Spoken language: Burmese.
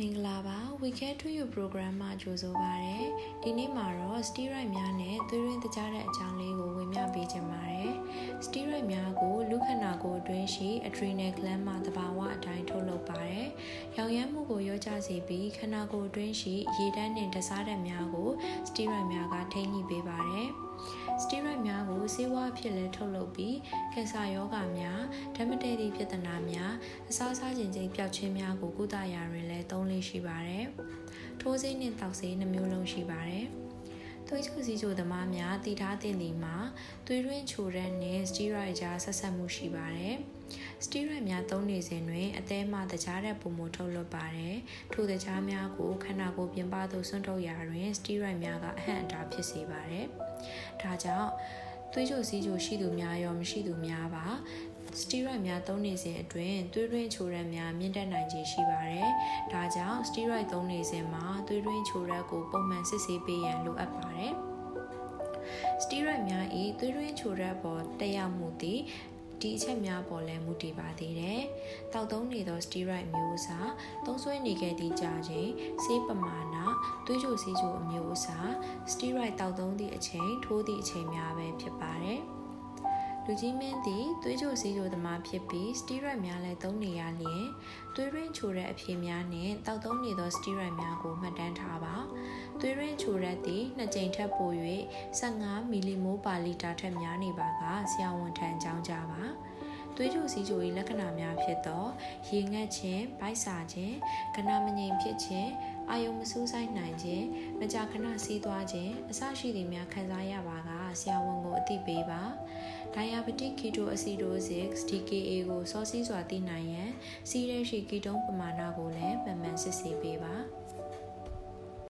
မင်္ဂလာပါ We Care to You program မှာကြိုဆိုပါရစေ။ဒီနေ့မှာတော့ steroid များနဲ့သွေးရင်းတကြားတဲ့အကြောင်းလေးကိုဝင်ပြပေးချင်ပါတယ်။ steroid များကိုလူခန္ဓာကိုယ်အတွင်းရှိ adrenal gland မှာသဘာဝအတိုင်းထုတ်လုပ်ပါတယ်။ရောင်ရမ်းမှုကိုရောကြစေပြီးခန္ဓာကိုယ်အတွင်းရှိရေတန်းနဲ့တစားဓာတ်များကို steroid များကထိန်းညှိပေးပါတယ်။စတီရိုက်များကို ဆေးဝါးဖြစ်လဲထုတ်လုပ်ပြီးကင်ဆာရောဂါများဓာတ်မတည့်သည့်ပြဿနာများအစားစားခြင်းချင်းပျောက်ခြင်းများကိုကုသရာတွင်လည်းသုံးလေးရှိပါတယ်။ထိုးဆေးနှင့်တောက်ဆေးနှမျိုးလုံးရှိပါတယ်။သွေးချိုစီချိုသမားများတည်ထားတဲ့နေမှာသွေးရင်းချိုတဲ့နဲ့စတီရိုက်ကြားဆက်ဆက်မှုရှိပါတယ်။စတီရိုက်များသုံးနေစဉ်တွင်အသေးမှတကြားတဲ့ပုံမထုတ်လွတ်ပါတယ်။ထိုတကြားများကိုခန္ဓာကိုယ်ပြင်ပသို့ဆွန့်ထုတ်ရာတွင်စတီရိုက်များကအဟန့်အတားဖြစ်စေပါတယ်။ဒါကြောင့် သွေးကြိုစီးကြိုရှိသူများရောမရှိသူများပါစတီရိုက်များသုံးနေစဉ်အတွင်းသွေးရင်းချိုရက်များမြင့်တက်နိုင်ခြေရှိပါတယ်။ဒါကြောင့်စတီရိုက်သုံးနေစဉ်မှာသွေးရင်းချိုရက်ကိုပုံမှန်စစ်ဆေးပေးရန်လိုအပ်ပါတယ်။စတီရိုက်များ၏သွေးရင်းချိုရက်ပေါ်တက်ရောက်မှုသည် ဒီအချက်များပေါ်လဲမူတည်ပါသေးတယ်။တောက်သုံးနေသော steroid မျိုးအစားသုံးစွဲနေခဲ့သည့်ကြာချိန်ဆေးပမာဏသွေးကြိုစီးကြိုအမျိုးအစား steroid တောက်သုံးသည့်အချိန်ထိုးသည့်အချိန်များပဲဖြစ်ပါတယ်။လူကြီးမင်းသည်သွေးကြိုစီးကြိုသမားဖြစ်ပြီးစတီရိုက်များလည်းသုံးနေရလျင်သွေးရင်းချိုတဲ့အဖြေများနှင့်တောက်သုံးနေသောစတီရိုက်များကိုမှတ်တမ်းထားပါသွေးရင်းချိုရက်သည်နှစ်ကြိမ်ထက်ပို၍15မီလီမိုပါလီတာထက်များနေပါကဆရာဝန်ထံအကြောင်းကြားပါ သွေးကြိုစီးကြို၏လက္ခဏာများဖြစ်သောရေငတ်ခြင်း၊ဗိုက်စာခြင်း၊ကနာမငြိမ်ဖြစ်ခြင်းအာယုံမစူးဆိုင်နိုင်ခြင်းမကြာခဏစီးသွားခြင်းအစရှိသည်များခံစားရပါကဆရာဝန်ကိုအသိပေးပါ diabetic ketoacidosis DKA ကိုစောစီးစွာသိနိုင်ရန်စီးရဲရှိကီတုံးပမာဏကိုလည်းမှန်မှန်စစ်ဆေးပေးပါ